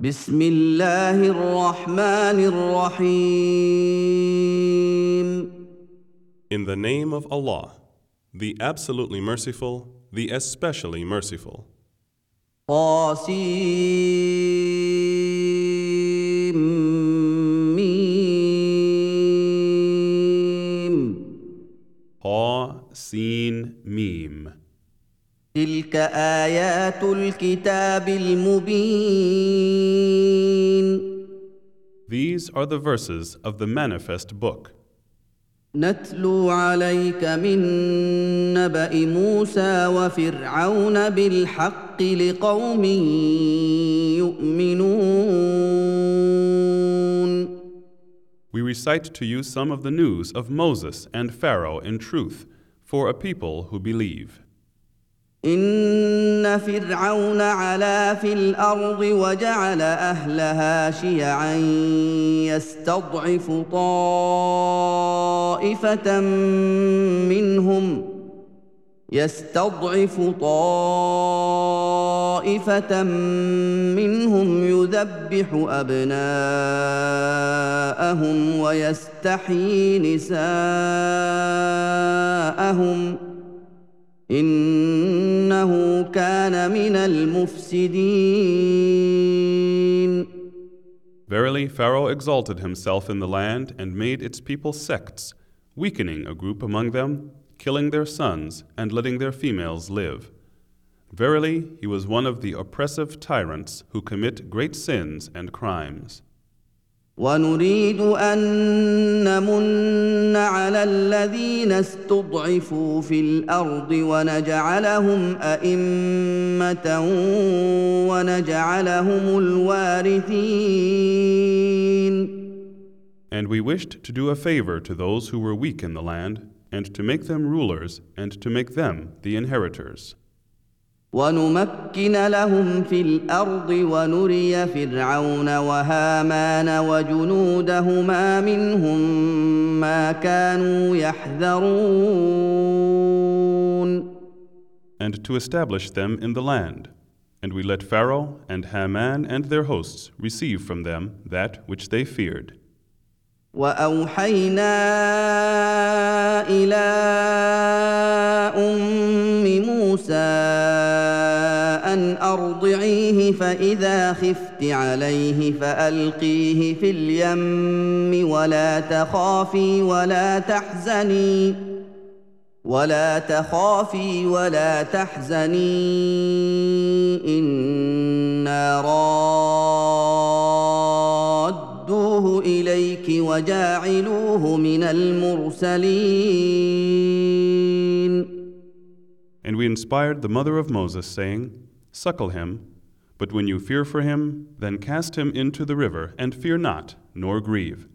بسم الله الرحمن الرحيم In the name of Allah, the absolutely merciful, the especially merciful. طاسيم ميم Ha, Sin, Mim. تلك آيات الكتاب المبين These are the verses of the manifest book. نتلو عليك من نبأ موسى وفرعون بالحق لقوم يؤمنون We recite to you some of the news of Moses and Pharaoh in truth for a people who believe. إن فرعون علا في الأرض وجعل أهلها شيعا يستضعف طائفة منهم يستضعف طائفة منهم يذبح أبناءهم ويستحيي نساءهم ۖ. انه كان من المفسدين Verily, Pharaoh exalted himself in the land and made its people sects, weakening a group among them, killing their sons, and letting their females live. Verily, he was one of the oppressive tyrants who commit great sins and crimes. ونريد ان نمن على الذين استضعفوا في الأرض ونجعلهم ائمه ونجعلهم الوارثين And we wished to do a favor to those who were weak in the land, and to make them rulers, and to make them the inheritors. ونمكن لهم في الأرض ونري فرعون وهامان وجنودهما منهم ما كانوا يحذرون And to establish them in the land. And we let Pharaoh and Haman and their hosts receive from them that which they feared. واوحينا إلى ام موسى أن أرضعيه فإذا خفت عليه فألقيه في اليم ولا تخافي ولا تحزني ولا تخافي ولا تحزني إنا رادوه إليك وجاعلوه من المرسلين. And we inspired the mother of Moses, saying, Suckle him, but when you fear for him, then cast him into the river, and fear not, nor grieve.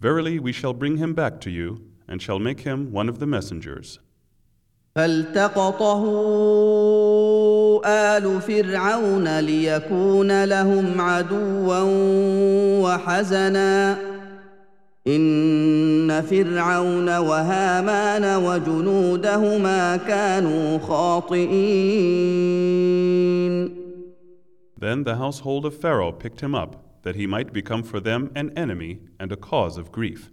Verily, we shall bring him back to you, and shall make him one of the messengers. فالتقطه ال فرعون ليكون لهم عدوا وحزنا ان فرعون وهامان وجنودهما كانوا خاطئين Then the household of Pharaoh picked him up, that he might become for them an enemy and a cause of grief.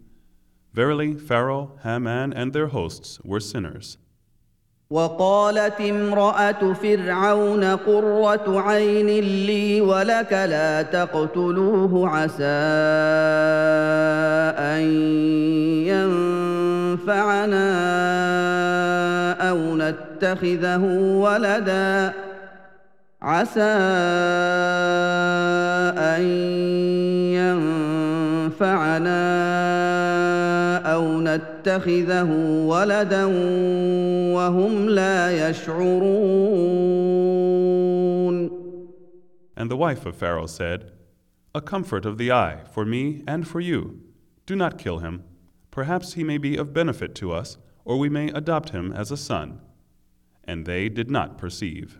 Verily, Pharaoh, Haman, and their hosts were sinners. وقالت امرأة فرعون قرة عين لي ولك لا تقتلوه عسى أن ينفعنا أو نتخذه ولدا عسى أن ينفعنا او نتخذه ولدا وهم لا يشعرون And the wife of Pharaoh said, A comfort of the eye for me and for you. Do not kill him. Perhaps he may be of benefit to us, or we may adopt him as a son. And they did not perceive.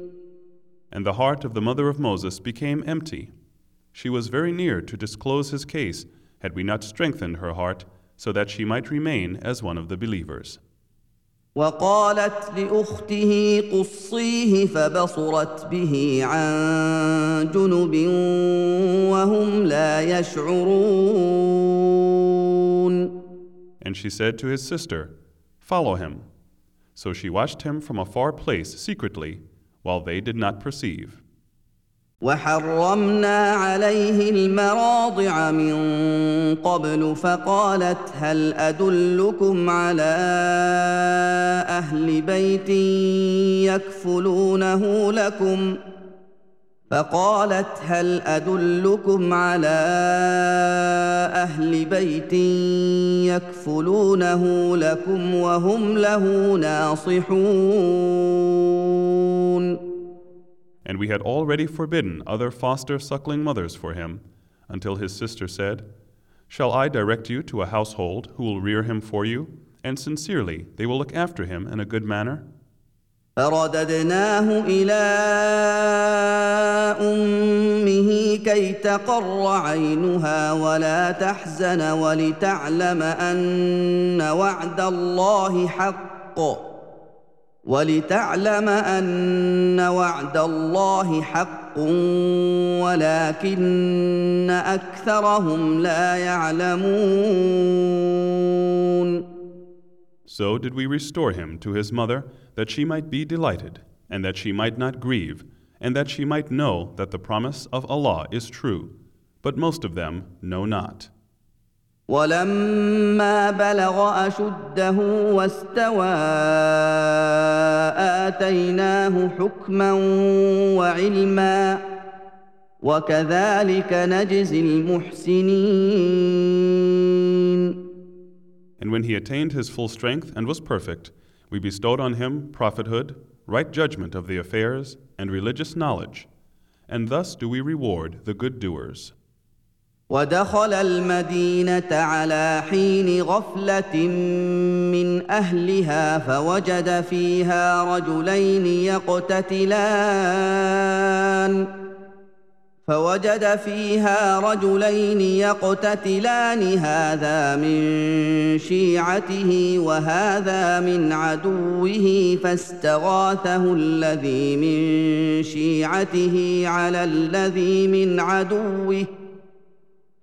And the heart of the mother of Moses became empty. She was very near to disclose his case had we not strengthened her heart so that she might remain as one of the believers. وقالت لاخته قصيه فبصرت به عن جنب وهم لا يشعرون And she said to his sister, Follow him. So she watched him from a far place secretly, while they did not perceive. وحرمنا عليه المراضع من قبل فقالت هل ادلكم على أهل بيت يكفلونه لكم فقالت هل ادلكم على اهل بيت يكفلونه لكم وهم له ناصحون And we had already forbidden other foster suckling mothers for him, until his sister said, Shall I direct you to a household who will rear him for you? And sincerely, they will look after him in a good manner? فرددناه إلى أمه كي تقر عينها ولا تحزن ولتعلم أن وعد الله حق. ولتعلم أن وعد الله حق ولكن أكثرهم لا يعلمون. So did we restore him to his mother, that she might be delighted, and that she might not grieve, and that she might know that the promise of Allah is true. But most of them know not. ولما بلغ اشده واستوى اتيناه حكما وعلما وكذلك نجزي المحسنين And when he attained his full strength and was perfect, we bestowed on him prophethood, right judgment of the affairs, and religious knowledge. And thus do we reward the good doers. ودخل المدينه على حين غفله من اهلها فوجد فيها رجلين يقتتلان فوجد فيها رجلين يقتتلان هذا من شيعته وهذا من عدوه فاستغاثه الذي من شيعته على الذي من عدوه.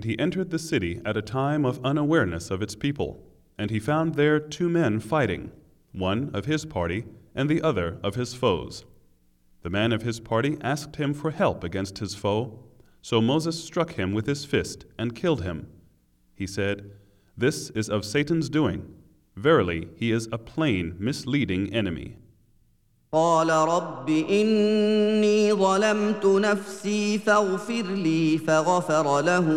And he entered the city at a time of unawareness of its people, and he found there two men fighting, one of his party and the other of his foes. The man of his party asked him for help against his foe, so Moses struck him with his fist and killed him. He said, This is of Satan's doing. Verily, he is a plain, misleading enemy. قال رب اني ظلمت نفسي فاغفر لي فغفر له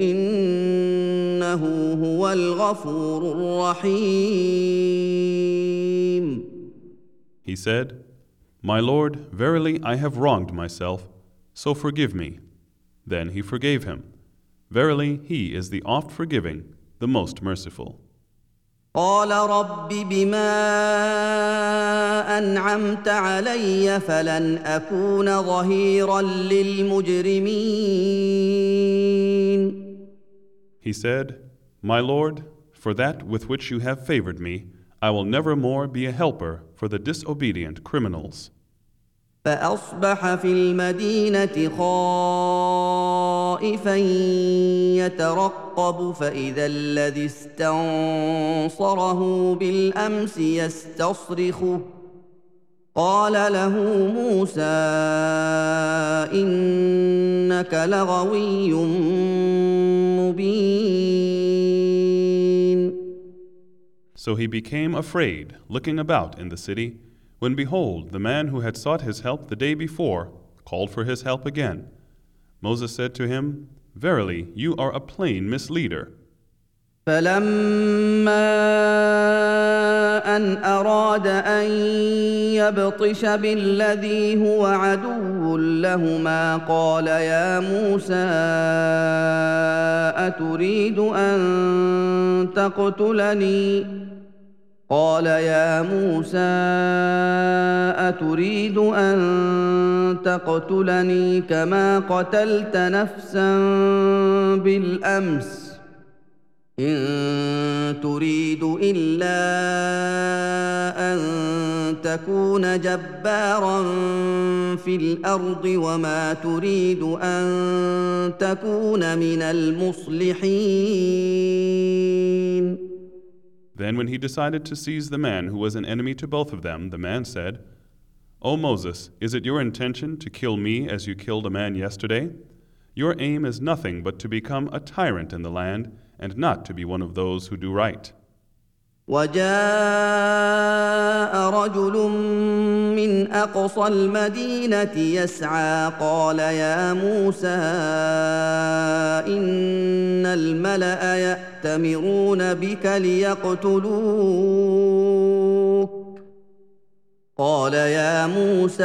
انه هو الغفور الرحيم He said, My Lord, verily I have wronged myself, so forgive me. Then he forgave him. Verily, he is the oft forgiving, the most merciful. قال رب بما انعمت علي فلن اكون ظهيرا للمجرمين He said, My Lord, for that with which you have favored me, I will never more be a helper for the disobedient criminals. فأصبح في المدينة خائفا يترقب فإذا الذي استنصره بالأمس يستصرخه. قال له موسى إنك لغوي مبين. So he became afraid, looking about in the city, when behold, the man who had sought his help the day before called for his help again. Moses said to him, Verily, you are a plain misleader. فلما ان اراد ان يبطش بالذي هو عدو لهما قال يا موسى اتريد ان تقتلني قال يا موسى أتريد أن تقتلني كما قتلت نفسا بالأمس؟ إن تريد إلا أن تكون جبارا في الأرض وما تريد أن تكون من المصلحين. Then, when he decided to seize the man who was an enemy to both of them, the man said, O Moses, is it your intention to kill me as you killed a man yesterday? Your aim is nothing but to become a tyrant in the land and not to be one of those who do right. وجاء رجل من اقصى المدينه يسعى قال يا موسى ان الملا ياتمرون بك ليقتلوك قال يا موسى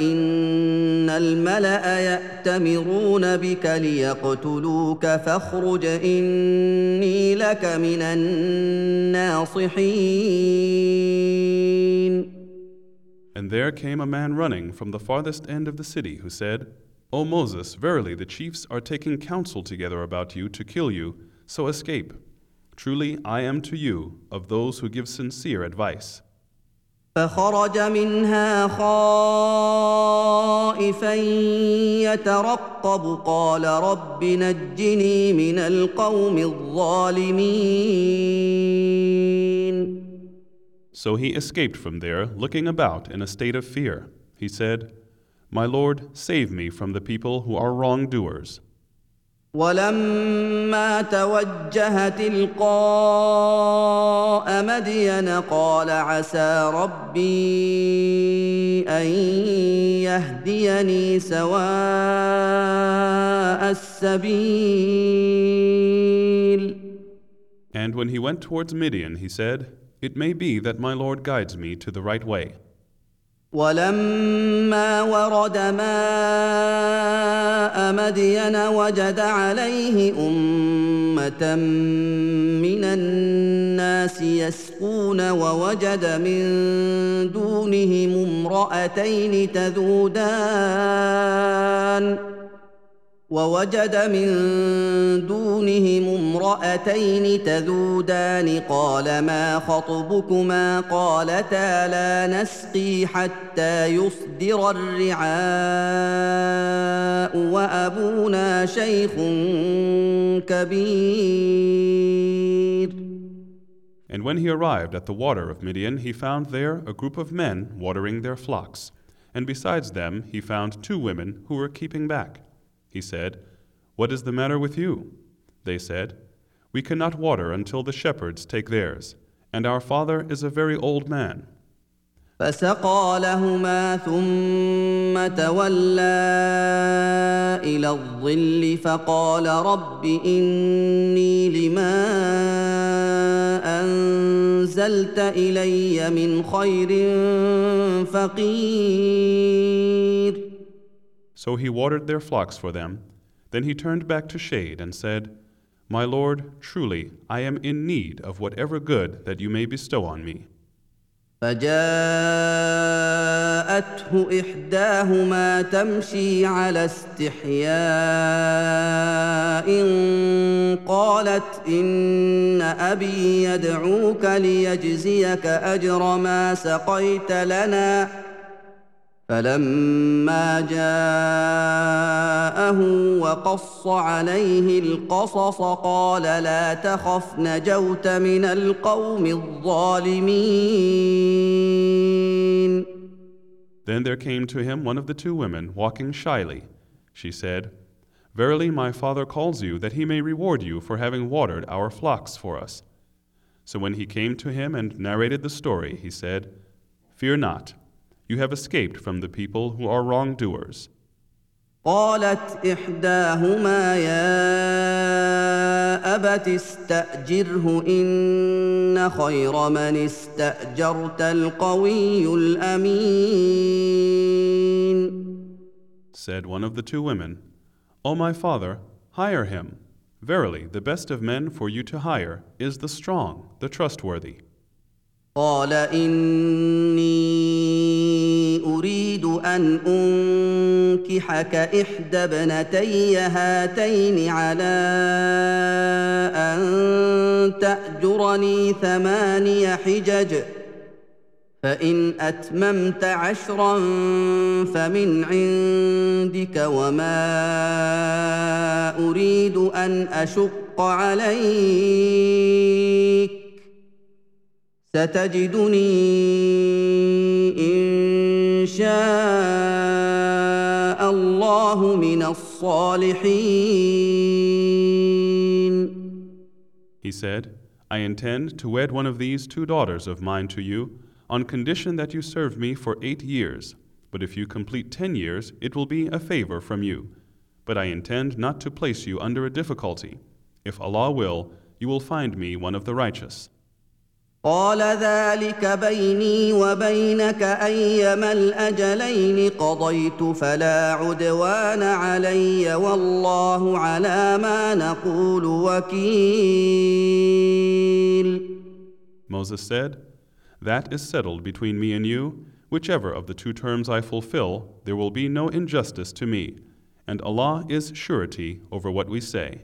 ان الملا ياتمرون بك ليقتلوك فاخرج اني لك من الناصحين And there came a man running from the farthest end of the city who said, O Moses, verily the chiefs are taking counsel together about you to kill you, so escape. Truly I am to you of those who give sincere advice. فخرج منها خائفا يترقب قال رب نجني من القوم الظالمين So he escaped from there, looking about in a state of fear. He said, My Lord, save me from the people who are wrongdoers. ولما توجه تلقاء مدين قال عسى ربي ان يهديني سواء السبيل And when he went towards Midian, he said, It may be that my Lord guides me to the right way. ولما ورد ماء مدين وجد عليه أمة من الناس يسقون ووجد من دونهم امرأتين تذودان ووجد من دونهم امراتين تذودان قال ما خطبكما قالتا لا نسقي حتى يصدر الرعاء وابونا شيخ كبير And when he arrived at the water of Midian, he found there a group of men watering their flocks. And besides them, he found two women who were keeping back. He said, What is the matter with you? They said, We cannot water until the shepherds take theirs, and our father is a very old man. فسقى لهما ثم تولى الى الظل فقال رب اني لما انزلت الي من خير فقير So he watered their flocks for them. Then he turned back to shade and said, My Lord, truly, I am in need of whatever good that you may bestow on me. فجاءته احداهما تمشي على استحياء قالت ان ابي يدعوك ليجزيك اجر ما سقيت لنا فلما جاءه وقص عليه القصص قال لا تخف نجوت من القوم الظالمين Then there came to him one of the two women walking shyly. She said, Verily, my father calls you that he may reward you for having watered our flocks for us. So when he came to him and narrated the story, he said, Fear not, you have escaped from the people who are wrongdoers. قالت احداهما يا ابت استاجره ان خير من استاجرت القوي الامين Said one of the two women, O my father, hire him. Verily, the best of men for you to hire is the strong, the trustworthy. قال إني أريد أن أنكحك إحدى ابنتي هاتين على أن تأجرني ثماني حجج فإن أتممت عشرا فمن عندك وما أريد أن أشق عليك. ستجدني ان شاء الله من الصالحين He said, I intend to wed one of these two daughters of mine to you, on condition that you serve me for eight years. But if you complete ten years, it will be a favor from you. But I intend not to place you under a difficulty. If Allah will, you will find me one of the righteous. قال ذلك بيني وبينك ايما الاجلين قضيت فلا عدوان علي والله على ما نقول وكيل Moses said, That is settled between me and you. Whichever of the two terms I fulfill, there will be no injustice to me, and Allah is surety over what we say.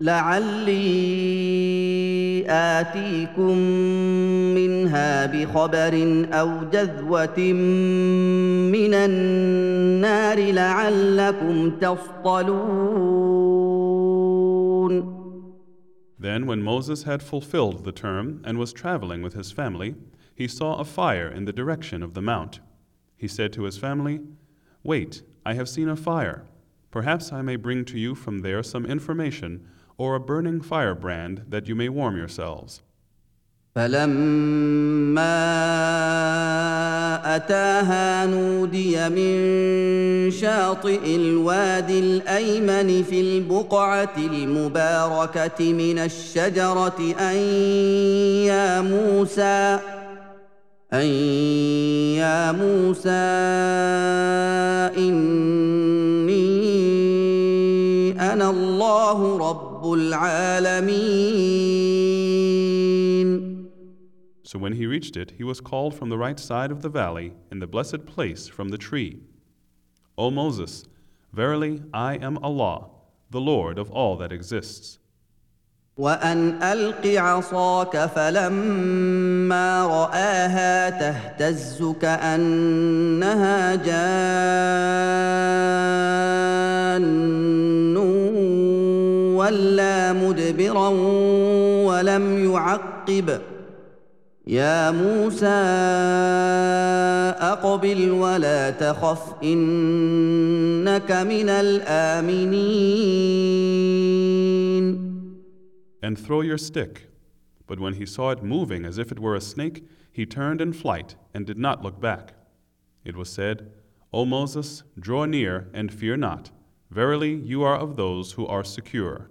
لعلي اتيكم منها بخبر او جذوه من النار لعلكم تصطلون Then, when Moses had fulfilled the term and was traveling with his family, he saw a fire in the direction of the mount. He said to his family, Wait, I have seen a fire. Perhaps I may bring to you from there some information or a burning firebrand that you may warm yourselves. فلما اتاها نودي من شاطئ الوادي الايمن في البقعه المباركه من الشجره ان يا موسى ان يا موسى اني أنا الله رب العالمين So when he reached it, he was called from the right side of the valley, in the blessed place from the tree. O Moses, verily I am Allah, the Lord of all that exists. وان الق عصاك فلما راها تهتز كانها جان ولا مدبرا ولم يعقب يا موسى اقبل ولا تخف انك من الامنين And throw your stick. But when he saw it moving as if it were a snake, he turned in flight and did not look back. It was said, O Moses, draw near and fear not. Verily, you are of those who are secure.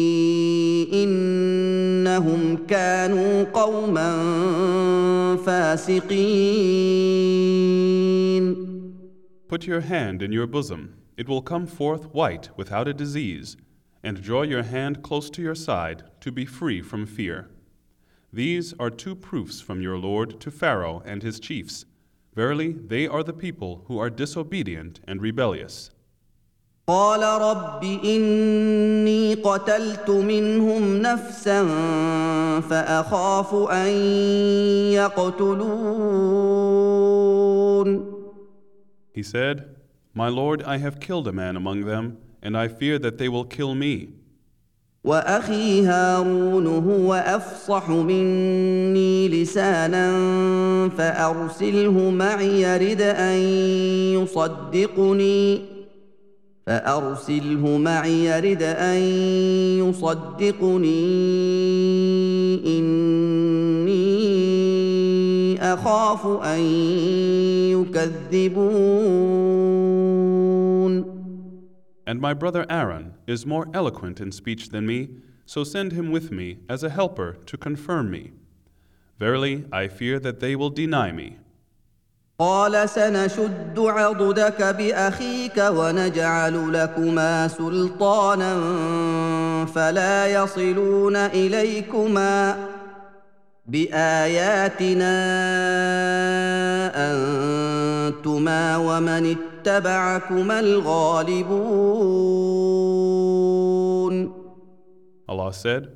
انهم كانوا قوما فاسقين Put your hand in your bosom, it will come forth white without a disease, and draw your hand close to your side to be free from fear. These are two proofs from your Lord to Pharaoh and his chiefs. Verily, they are the people who are disobedient and rebellious. قال رب إني قتلت منهم نفسا فأخاف أن يقتلون He said, My Lord, I have killed a man among them, and I fear that they will kill me. وأخي هارون هو أفصح مني لسانا فأرسله معي يرد أن يصدقني فارسله معي يرد ان يصدقني اني اخاف ان يكذبون And my brother Aaron is more eloquent in speech than me, so send him with me as a helper to confirm me. Verily, I fear that they will deny me. قال سنشد عضدك بأخيك ونجعل لكما سلطانا فلا يصلون إليكما بآياتنا أنتما ومن اتبعكما الغالبون. Allah said,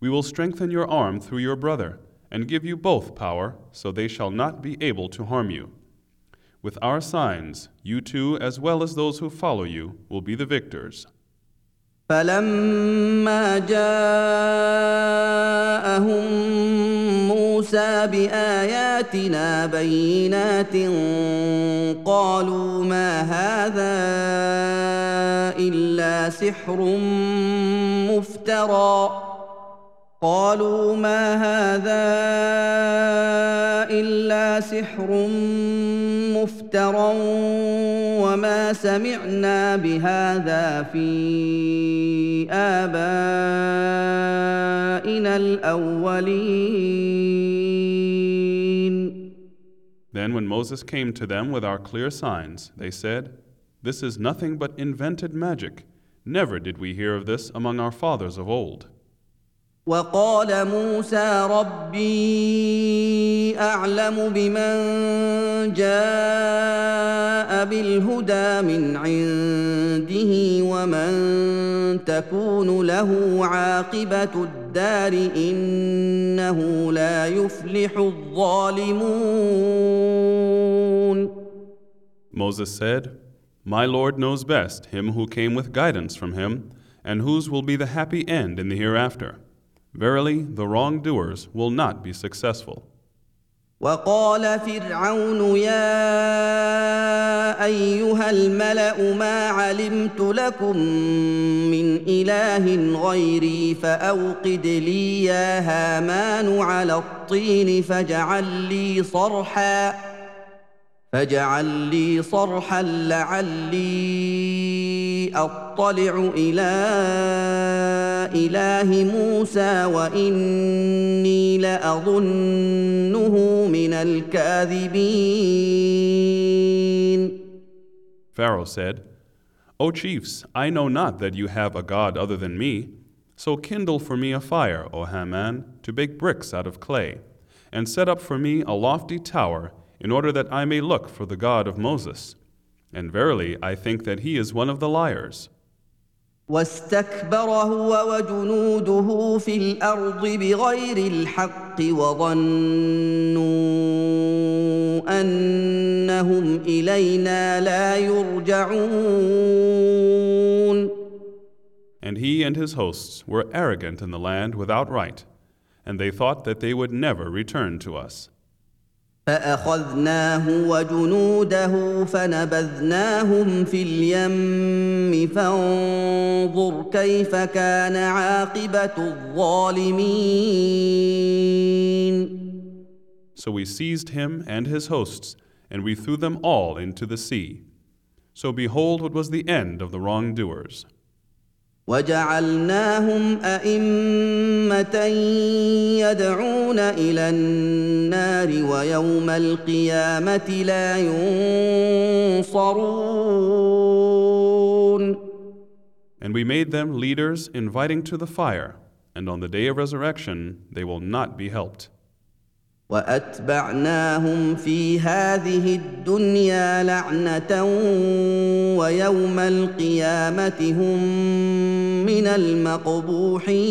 We will strengthen your arm through your brother, and give you both power, so they shall not be able to harm you. With our signs, you two, as well as those who follow you, will be the victors. فلما جاءهم موسى باياتنا بينات قالوا ما هذا الا سحر مفترى قالوا ما هذا الا سحر مفترى وما سمعنا بهذا في ابائنا الاولين Then, when Moses came to them with our clear signs, they said, This is nothing but invented magic. Never did we hear of this among our fathers of old. وقال موسى ربي اعلم بمن جاء بالهدى من عنده ومن تكون له عاقبه الدار انه لا يفلح الظالمون Moses said, My Lord knows best him who came with guidance from him, and whose will be the happy end in the hereafter. Verily, the wrongdoers will not be successful. وقال فرعون يا أيها الملأ ما علمت لكم من إله غيري فأوقد لي يا هامان على الطين فاجعل لي صرحا فاجعل لي صرحا لعلي اطلع الى اله موسى واني لاظنه من الكاذبين Pharaoh said, O chiefs, I know not that you have a God other than me. So kindle for me a fire, O Haman, to bake bricks out of clay, and set up for me a lofty tower, in order that I may look for the God of Moses. And verily, I think that he is one of the liars. واستكبر هو وجنوده في الارض بغير الحق وظنوا انهم الينا لا يرجعون And he and his hosts were arrogant in the land without right, and they thought that they would never return to us. فاخذناه وجنوده فنبذناهم في اليم فانظر كيف كان عاقبه الظالمين So we seized him and his hosts, and we threw them all into the sea. So behold what was the end of the wrongdoers. وجعلناهم ائمه يدعون إلى النار ويوم القيامه لا ينصرون And we made them leaders inviting to the fire, and on the day of resurrection they will not be helped. واتبعناهم في هذه الدنيا لعنه ويوم القيامه هم من المقبوحين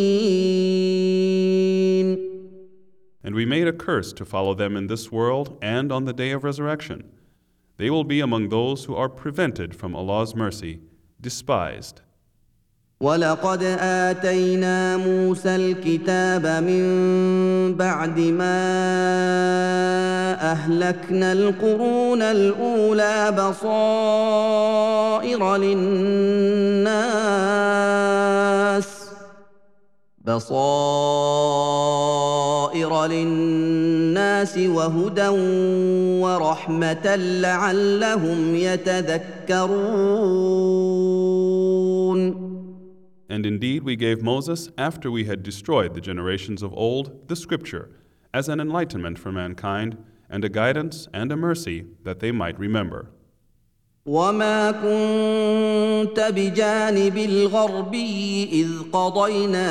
And we made a curse to follow them in this world and on the day of resurrection. They will be among those who are prevented from Allah's mercy, despised. ولقد اتينا موسى الكتاب من بعد ما اهلكنا القرون الاولى بصائر للناس بصائر للناس وهدى ورحمه لعلهم يتذكرون And indeed, we gave Moses, after we had destroyed the generations of old, the scripture, as an enlightenment for mankind, and a guidance and a mercy that they might remember. وما كنت بجانب الغربي اذ قضينا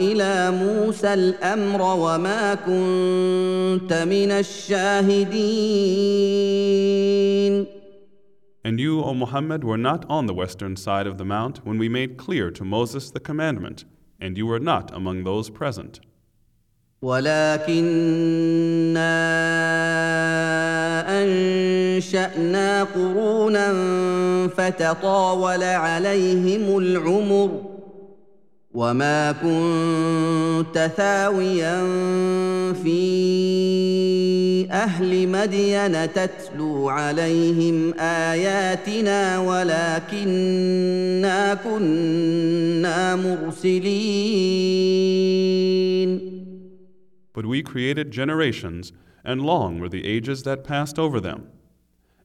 الى موسى الامر وما كنت من الشاهدين And you, O Muhammad, were not on the western side of the mount when we made clear to Moses the commandment, and you were not among those present. ولكنا انشانا قرونا فتطاول عليهم العمر وما كنت ثاويا في اهل مدين تتلو عليهم اياتنا ولكنا كنا مرسلين But we created generations, and long were the ages that passed over them.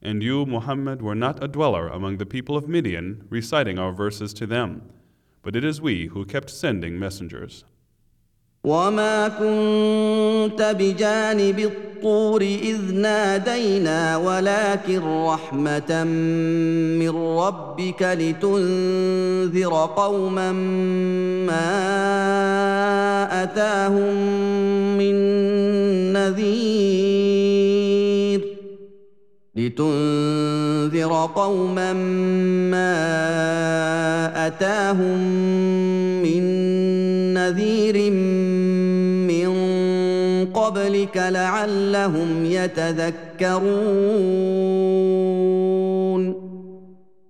And you, Muhammad, were not a dweller among the people of Midian, reciting our verses to them, But it is we who kept sending messengers. وما كنت بجانب الطور اذ نادينا ولكن رحمه من ربك لتنذر قوما ما اتاهم من نذير لتنذر قوما ما اتاهم من نذير من قبلك لعلهم يتذكرون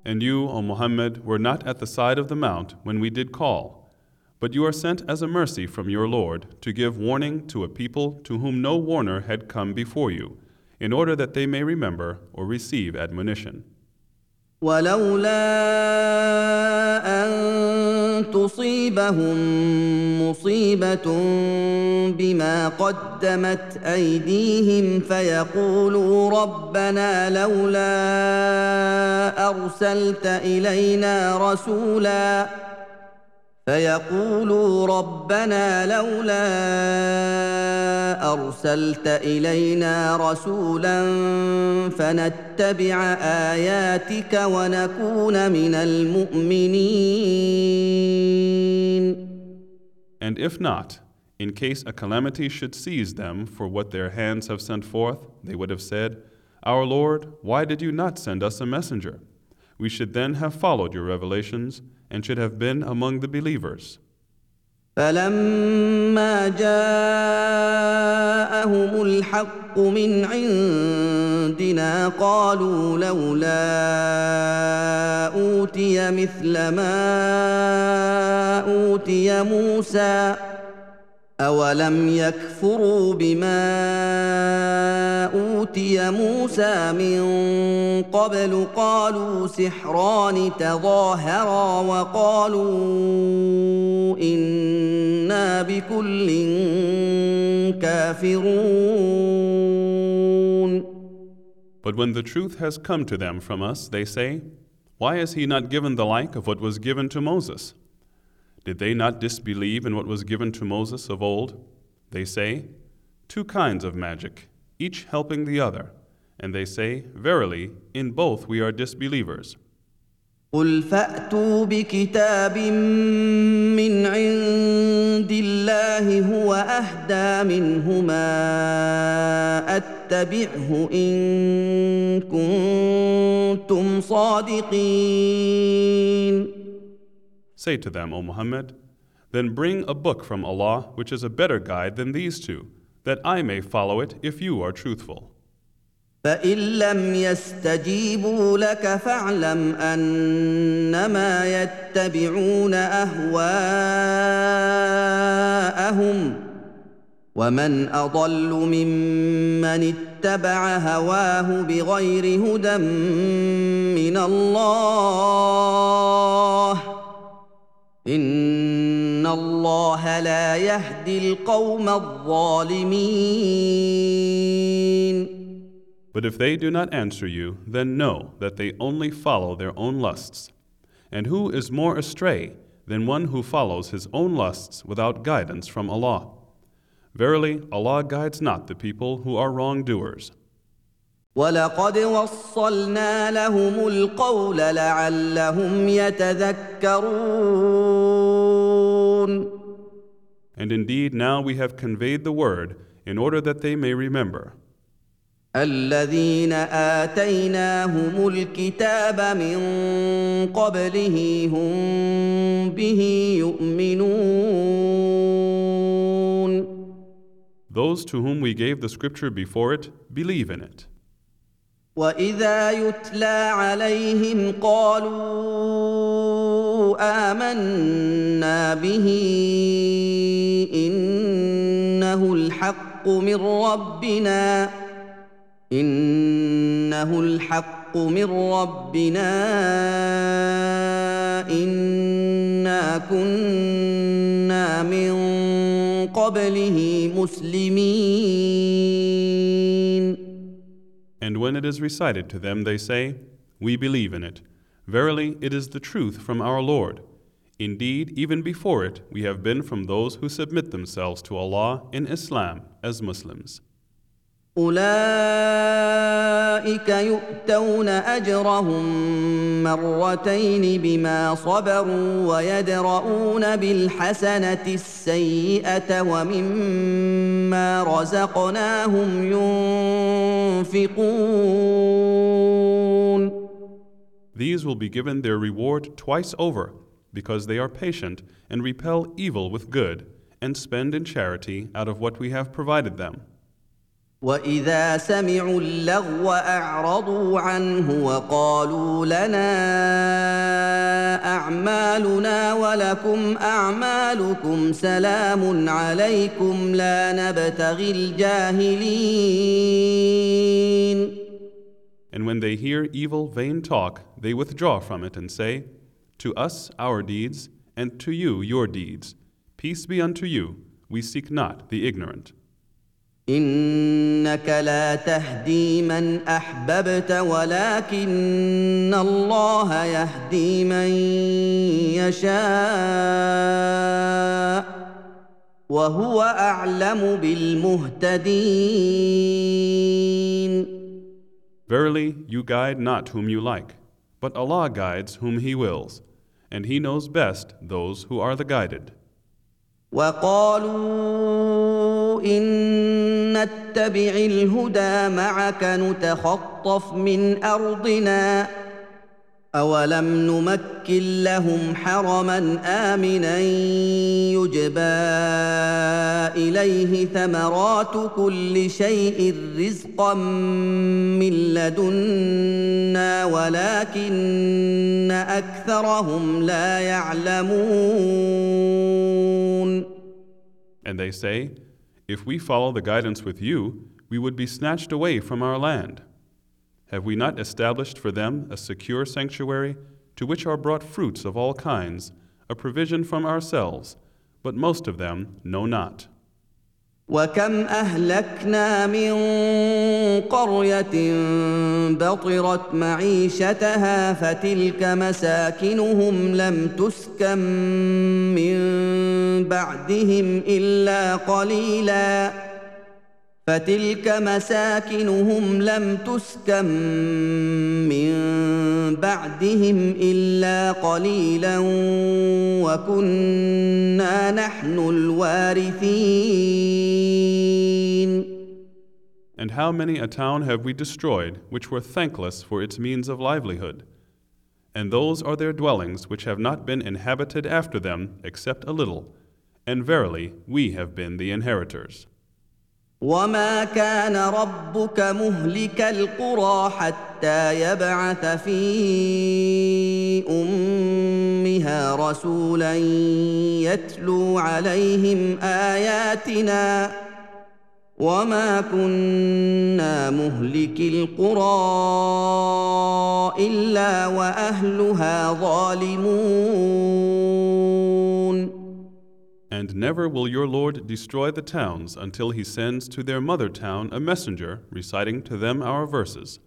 And you, O Muhammad, were not at the side of the mount when we did call, but you are sent as a mercy from your Lord to give warning to a people to whom no warner had come before you, In order that they may remember or receive admonition. ولولا ان تصيبهم مصيبه بما قدمت ايديهم فيقولوا ربنا لولا ارسلت الينا رسولا فيقولوا ربنا لولا ارسلت الينا رسولا فنتبع اياتك ونكون من المؤمنين And if not, in case a calamity should seize them for what their hands have sent forth, they would have said, Our Lord, why did you not send us a messenger? We should then have followed your revelations and should have been among the believers. فلما جاءهم الحق من عندنا قالوا لولا اوتي مثل ما اوتي موسى أولم يكفروا بما أوتي موسى من قبل قالوا سحران تظاهرا وقالوا إنا بكل كافرون But when the truth has come to them from us, they say, Why is he not given the like of what was given to Moses? Did they not disbelieve in what was given to Moses of old? They say, Two kinds of magic, each helping the other. And they say, Verily, in both we are disbelievers. قل فاتوا بكتاب من عند الله هو اهدى منهما اتبعه ان كنتم صادقين Say to them, O Muhammad, then bring a book from Allah which is a better guide than these two, that I may follow it if you are truthful. فان لم يستجيبوا لك فاعلم انما يتبعون اهواءهم ومن اضل ممن اتبع هواه بغير هدى من الله ان الله لا يهدي القوم الظالمين But if they do not answer you, then know that they only follow their own lusts. And who is more astray than one who follows his own lusts without guidance from Allah? Verily, Allah guides not the people who are wrongdoers. ولقد وصلنا لهم القول لعلهم يتذكرون And indeed, now we have conveyed the word in order that they may remember. الذين اتيناهم الكتاب من قبله هم به يؤمنون Those to whom we gave the scripture before it believe in it. واذا يتلى عليهم قالوا امنا به انه الحق من ربنا انه الحق من ربنا انا كنا من قبله مسلمين And when it is recited to them, they say, We believe in it. Verily, it is the truth from our Lord. Indeed, even before it, we have been from those who submit themselves to Allah in Islam as Muslims. اولئك يؤتون اجرهم مرتين بما صبروا ويدرؤون بالحسنه السيئه ومما رزقناهم ينفقون These will be given their reward twice over, because they are patient and repel evil with good, and spend in charity out of what we have provided them. واذا سمعوا اللغو اعرضوا عنه وقالوا لنا اعمالنا ولكم اعمالكم سلام عليكم لا نبتغي الجاهلين And when they hear evil, vain talk, they withdraw from it and say, To us our deeds, and to you your deeds. Peace be unto you, we seek not the ignorant. انك لا تهدي من احببت ولكن الله يهدي من يشاء وهو اعلم بالمهتدين Verily, you guide not whom you like, but Allah guides whom He wills, and He knows best those who are the guided. وقالوا إن نتبع الهدى معك نتخطف من أرضنا أولم نمكن لهم حرما آمنا يجبى إليه ثمرات كل شيء رزقا من لدنا ولكن أكثرهم لا يعلمون. And they say, If we follow the guidance with you, we would be snatched away from our land. Have we not established for them a secure sanctuary to which are brought fruits of all kinds, a provision from ourselves, but most of them know not. وكم أهلكنا من قرية بطرت معيشتها فتلك مساكنهم لم تسكن من بعدهم إلا قليلا. فتلك مساكنهم لم تسكن من بعدهم الا قليلا وكنا نحن الوارثين And how many a town have we destroyed which were thankless for its means of livelihood? And those are their dwellings which have not been inhabited after them except a little, and verily we have been the inheritors. وما كان ربك مهلك القرى حتى يبعث في امها رسولا يتلو عليهم اياتنا وما كنا مهلك القرى الا واهلها ظالمون And never will your Lord destroy the towns until he sends to their mother town a messenger reciting to them our verses.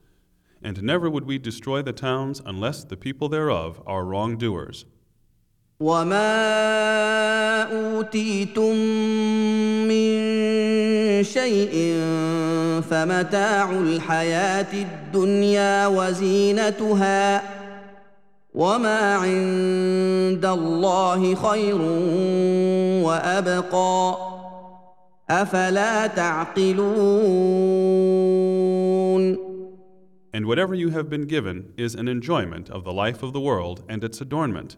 And never would we destroy the towns unless the people thereof are wrongdoers. وما اوتيتم من شيء فمتاع الحياه الدنيا وزينتها وما عند الله خير وابقى افلا تعقلون And whatever you have been given is an enjoyment of the life of the world and its adornment.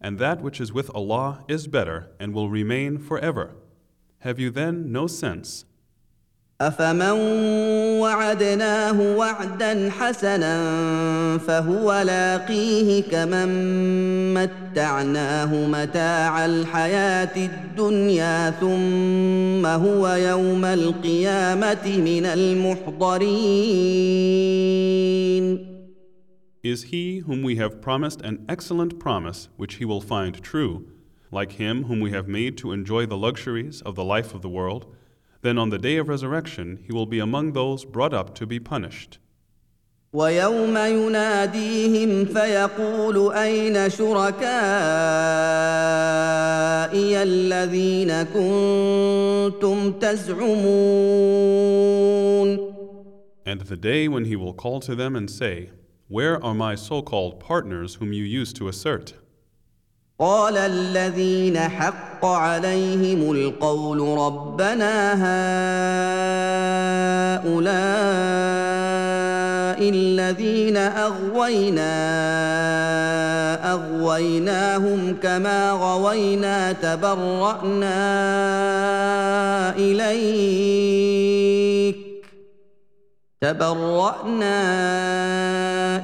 And that which is with Allah is better and will remain forever. Have you then no sense? افمن وعدناه وعدا حسنا فهو لاقيه كمن متعناه متاع الحياة الدنيا ثم هو يوم القيامه من المحضرين Is he whom we have promised an excellent promise which he will find true, like him whom we have made to enjoy the luxuries of the life of the world? Then on the day of resurrection he will be among those brought up to be punished. ويوم يناديهم فيقول اين شركائي الذين كنتم تزعمون And the day when he will call to them and say, Where are my so called partners whom you used to assert? قال الذين حق عليهم القول ربنا هؤلاء الذين أغوينا أغويناهم كما غوينا تبرأنا إليك. تبرانا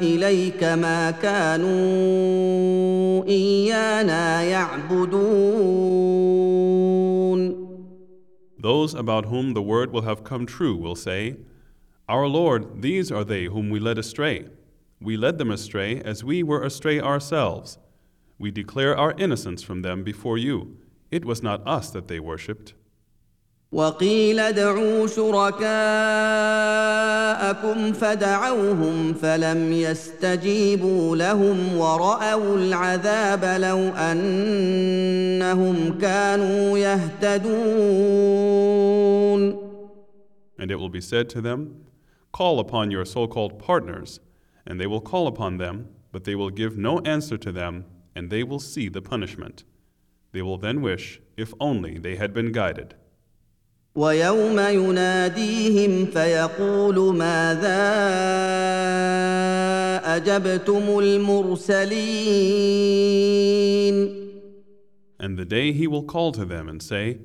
اليك ما كانوا ايانا يعبدون Those about whom the word will have come true will say, Our Lord, these are they whom we led astray. We led them astray as we were astray ourselves. We declare our innocence from them before you. It was not us that they worshipped. وقيل ادعوا شركاءكم فدعوهم فلم يستجيبوا لهم وراوا العذاب لو انهم كانوا يهتدون And it will be said to them, Call upon your so called partners, and they will call upon them, but they will give no answer to them, and they will see the punishment. They will then wish, if only they had been guided. ويوم يناديهم فيقول ماذا أجبتم المرسلين And the day he will call to them and say,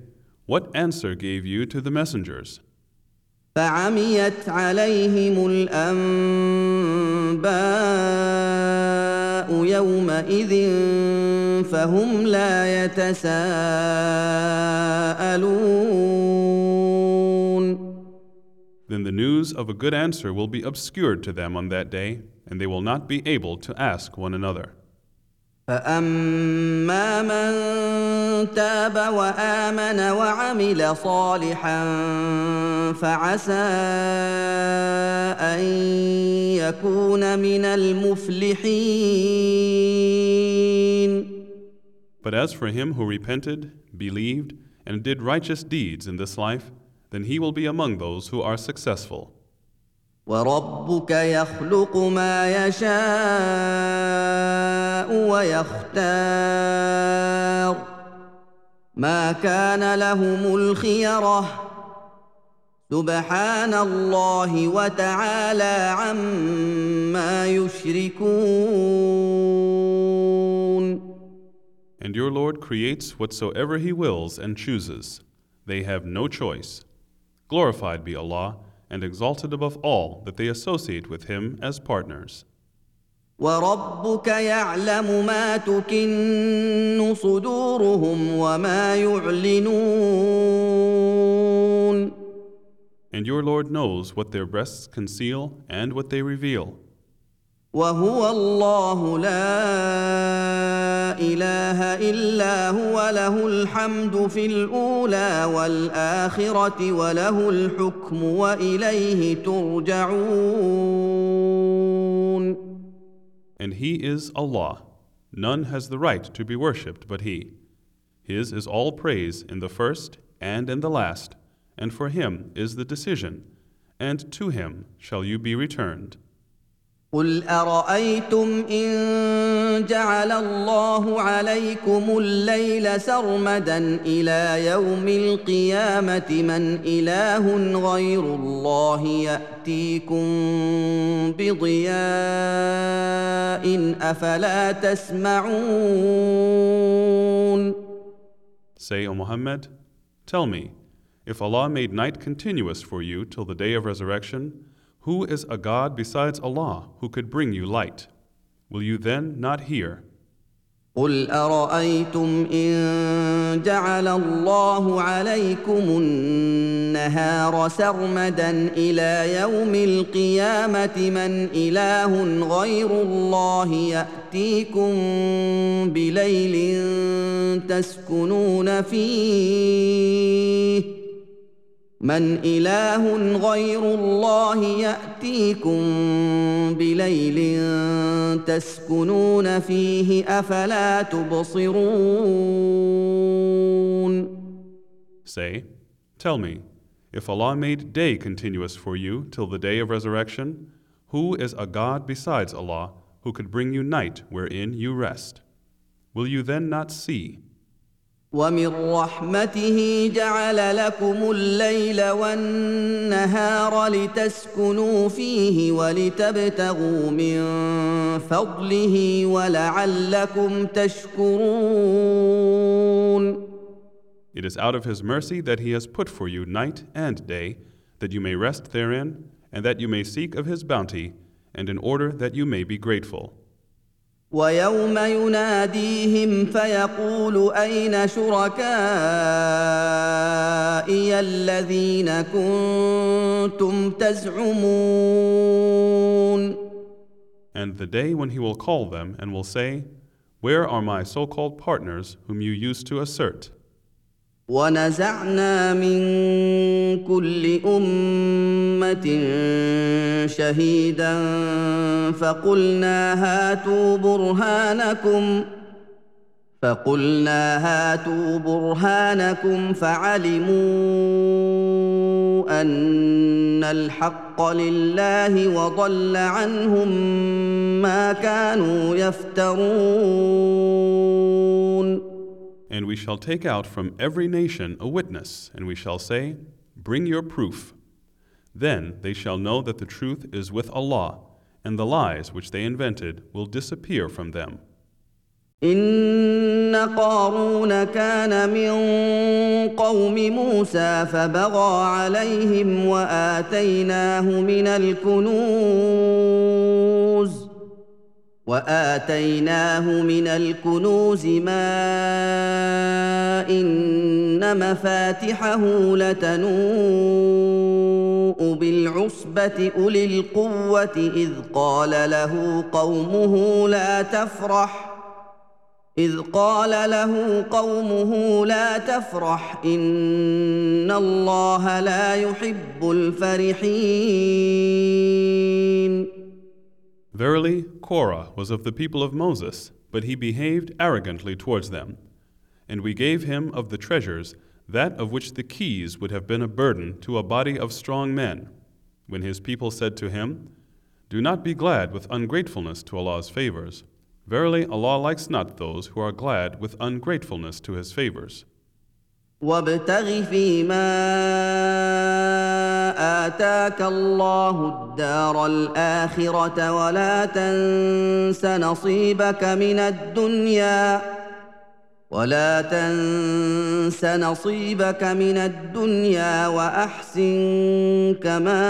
What answer gave you to the messengers? فعميت عليهم الأنباء يومئذ فهم لا يتساءلون Then the news of a good answer will be obscured to them on that day, and they will not be able to ask one another. فاما من تاب وامن وعمل صالحا فعسى ان يكون من المفلحين But as for him who repented, believed, and did righteous deeds in this life, then he will be among those who are successful. وربك يخلق ما يشاء ويختار ما كان لهم الخيره سبحان الله وتعالى عما يشركون And your Lord creates whatsoever He wills and chooses. They have no choice. Glorified be Allah, and exalted above all that they associate with Him as partners. وربك يعلم ما تكن صدورهم وما يعلنون And your Lord knows what their breasts conceal and what they reveal. وهو الله لا اله الا هو له الحمد في الاولى والاخره وله الحكم واليه ترجعون And He is Allah. None has the right to be worshipped but He. His is all praise in the first and in the last, and for Him is the decision, and to Him shall you be returned. قل ارايتم ان جعل الله عليكم الليل سرمدا إلى يوم القيامه من اله غير الله ياتيكم بضياء افلا تسمعون Say, O Muhammad, tell me, if Allah made night continuous for you till the day of resurrection, who is a God besides Allah who could bring you light? Will you then not hear? قل ارايتم ان جعل الله عليكم النهار سرمدا الى يوم القيامه من اله غير الله ياتيكم بليل تسكنون فيه من اله غير الله ياتيكم بليل تسكنون فيه افلا تبصرون Say, Tell me, if Allah made day continuous for you till the day of resurrection, who is a God besides Allah who could bring you night wherein you rest? Will you then not see? ومن رحمته جعل لكم الليل والنهار لتسكنوا فيه ولتبتغوا من فضله ولعلكم تشكرون It is out of His mercy that He has put for you night and day, that you may rest therein, and that you may seek of His bounty, and in order that you may be grateful. ويوم يناديهم فيقول اين شركائي الذين كنتم تزعمون And the day when He will call them and will say, Where are my so called partners whom you used to assert? ونزعنا من كل أمة شهيدا فقلنا هاتوا برهانكم فقلنا هاتوا برهانكم فعلموا أن الحق لله وضل عنهم ما كانوا يفترون. And we shall take out from every nation a witness, and we shall say, Bring your proof. Then they shall know that the truth is with Allah, and the lies which they invented will disappear from them. ان قارون كان من قوم موسى فبغى عليهم واتيناه من الكنوز وآتيناه من الكنوز ما إن مفاتحه لتنوء بالعصبة أولي القوة إذ قال له قومه لا تفرح إذ قال له قومه لا تفرح إن الله لا يحب الفرحين. Verily, Korah was of the people of Moses, but he behaved arrogantly towards them. And we gave him of the treasures that of which the keys would have been a burden to a body of strong men. When his people said to him, Do not be glad with ungratefulness to Allah's favors. Verily, Allah likes not those who are glad with ungratefulness to His favors. وابتغ فيما آتاك الله الدار الآخرة ولا تنس نصيبك من الدنيا ولا تنس نصيبك من الدنيا وأحسن كما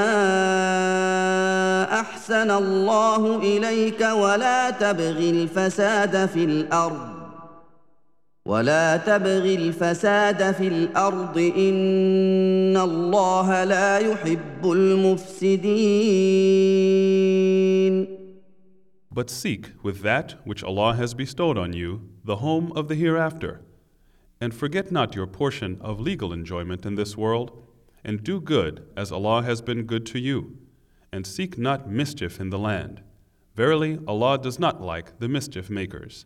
أحسن الله إليك ولا تبغ الفساد في الأرض ولا تبغ الفساد في الارض ان الله لا يحب المفسدين But seek with that which Allah has bestowed on you the home of the hereafter, and forget not your portion of legal enjoyment in this world, and do good as Allah has been good to you, and seek not mischief in the land. Verily, Allah does not like the mischief makers.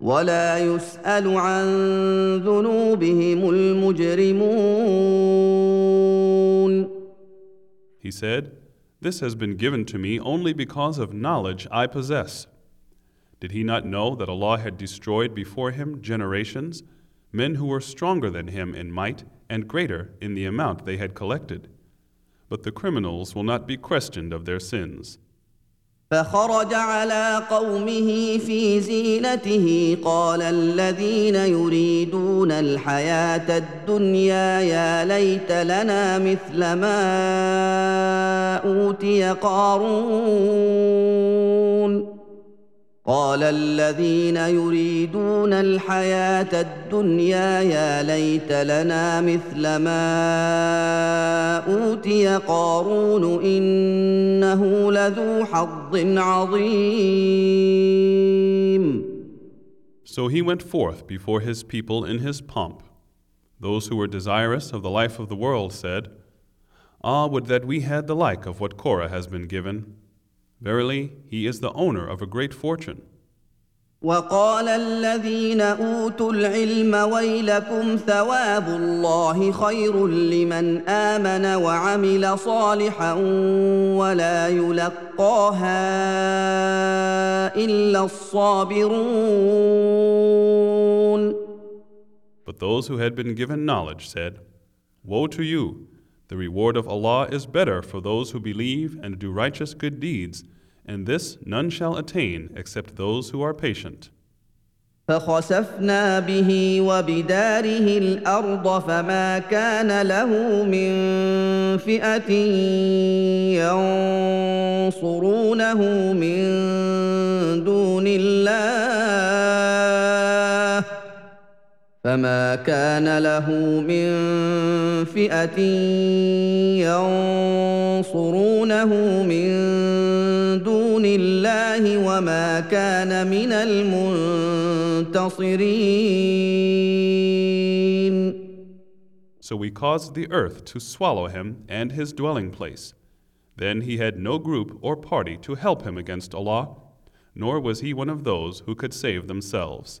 ولا يسال عن ذنوبهم المجرمون He said, This has been given to me only because of knowledge I possess. Did he not know that Allah had destroyed before him generations, men who were stronger than him in might and greater in the amount they had collected? But the criminals will not be questioned of their sins. فخرج على قومه في زينته. قال الذين يريدون الحياة الدنيا يا ليت لنا مثل ما أوتي قارون. قال الذين يريدون الحياه الدنيا يا ليت لنا مثل ما اوتي قارون انه لذو حظ عظيم So he went forth before his people in his pomp. Those who were desirous of the life of the world said, Ah, would that we had the like of what Korah has been given. Verily, he is the owner of a great fortune. وقال الذين اوتوا العلم ويلكم ثواب الله خير لمن امن وعمل صالحا ولا يلقاها الا الصابرون But those who had been given knowledge said, Woe to you! The reward of Allah is better for those who believe and do righteous good deeds, and this none shall attain except those who are patient. فخسفنا به وبداره الارض فما كان له من فئه ينصرونه من دون الله فما كان له من فئه ينصرونه من دون الله وما كان من المنتصرين So we caused the earth to swallow him and his dwelling place. Then he had no group or party to help him against Allah, nor was he one of those who could save themselves.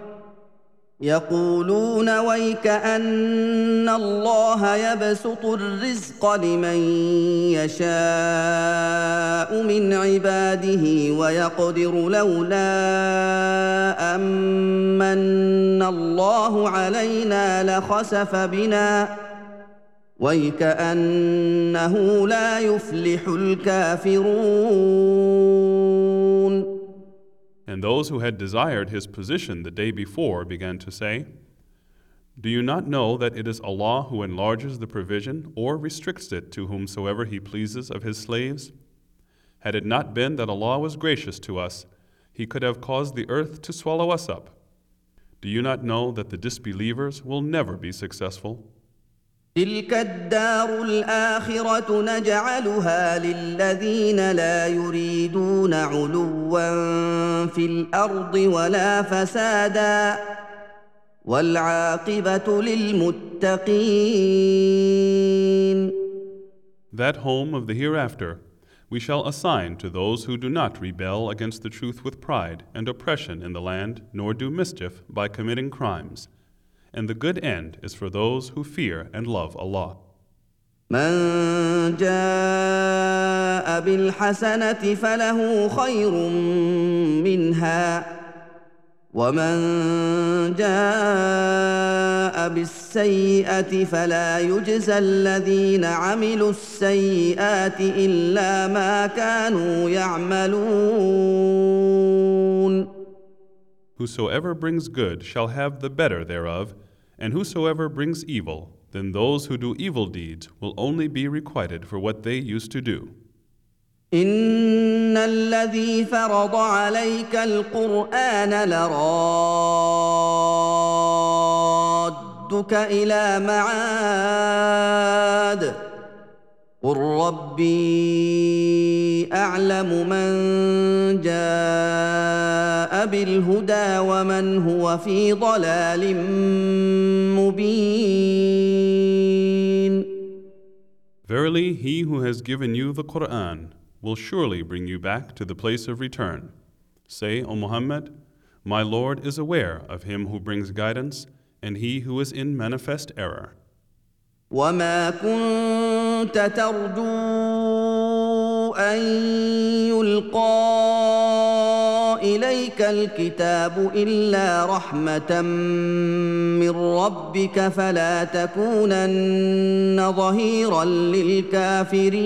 يقولون ويك أن الله يبسط الرزق لمن يشاء من عباده ويقدر لولا أمن الله علينا لخسف بنا. ويكانه لا يفلح الكافرون. And those who had desired his position the day before began to say, Do you not know that it is Allah who enlarges the provision or restricts it to whomsoever He pleases of His slaves? Had it not been that Allah was gracious to us, He could have caused the earth to swallow us up. Do you not know that the disbelievers will never be successful? تلك الدار الاخره نجعلها للذين لا يريدون علوا في الأرض ولا فسادا والعاقبه للمتقين That home of the hereafter we shall assign to those who do not rebel against the truth with pride and oppression in the land, nor do mischief by committing crimes. And the good end is for those who fear and love Allah. من جاء بالحسنه فله خير منها ومن جاء بالسيئه فلا يجزى الذين عملوا السيئات الا ما كانوا يعملون Whosoever brings good shall have the better thereof, and whosoever brings evil, then those who do evil deeds will only be requited for what they used to do. ان الذي فرض عليك القران لرادك الى معاد قل ربي اعلم من جاء بالهدى ومن هو في ضلال مبين Verily, he who has given you the Quran will surely bring you back to the place of return. Say, O Muhammad, My Lord is aware of him who brings guidance and he who is in manifest error. وما كنت ترجو ان يلقى اليك الكتاب الا رحمه من ربك فلا تكونن ظهيرا للكافرين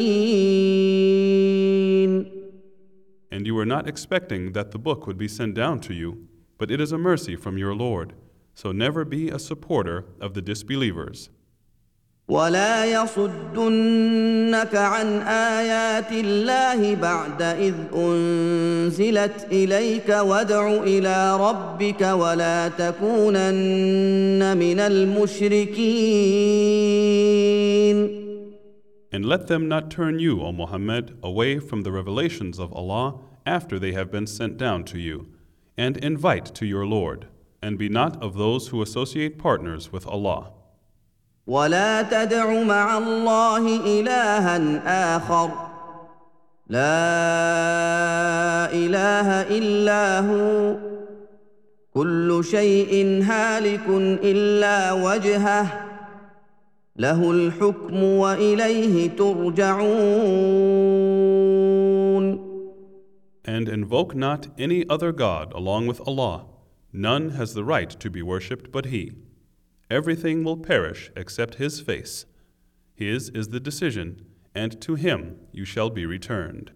And you were not expecting that the book would be sent down to you, but it is a mercy from your Lord. So never be a supporter of the disbelievers. ولا يصدنك عن ايات الله بعد اذ انزلت اليك وادع الى ربك ولا تكونن من المشركين And let them not turn you, O Muhammad, away from the revelations of Allah after they have been sent down to you, and invite to your Lord, and be not of those who associate partners with Allah. ولا تدع مع الله الها اخر لا اله الا هو كل شيء هالك الا وجهه له الحكم واليه ترجعون And invoke not any other God along with Allah. None has the right to be worshipped but He. Everything will perish except His face. His is the decision, and to Him you shall be returned.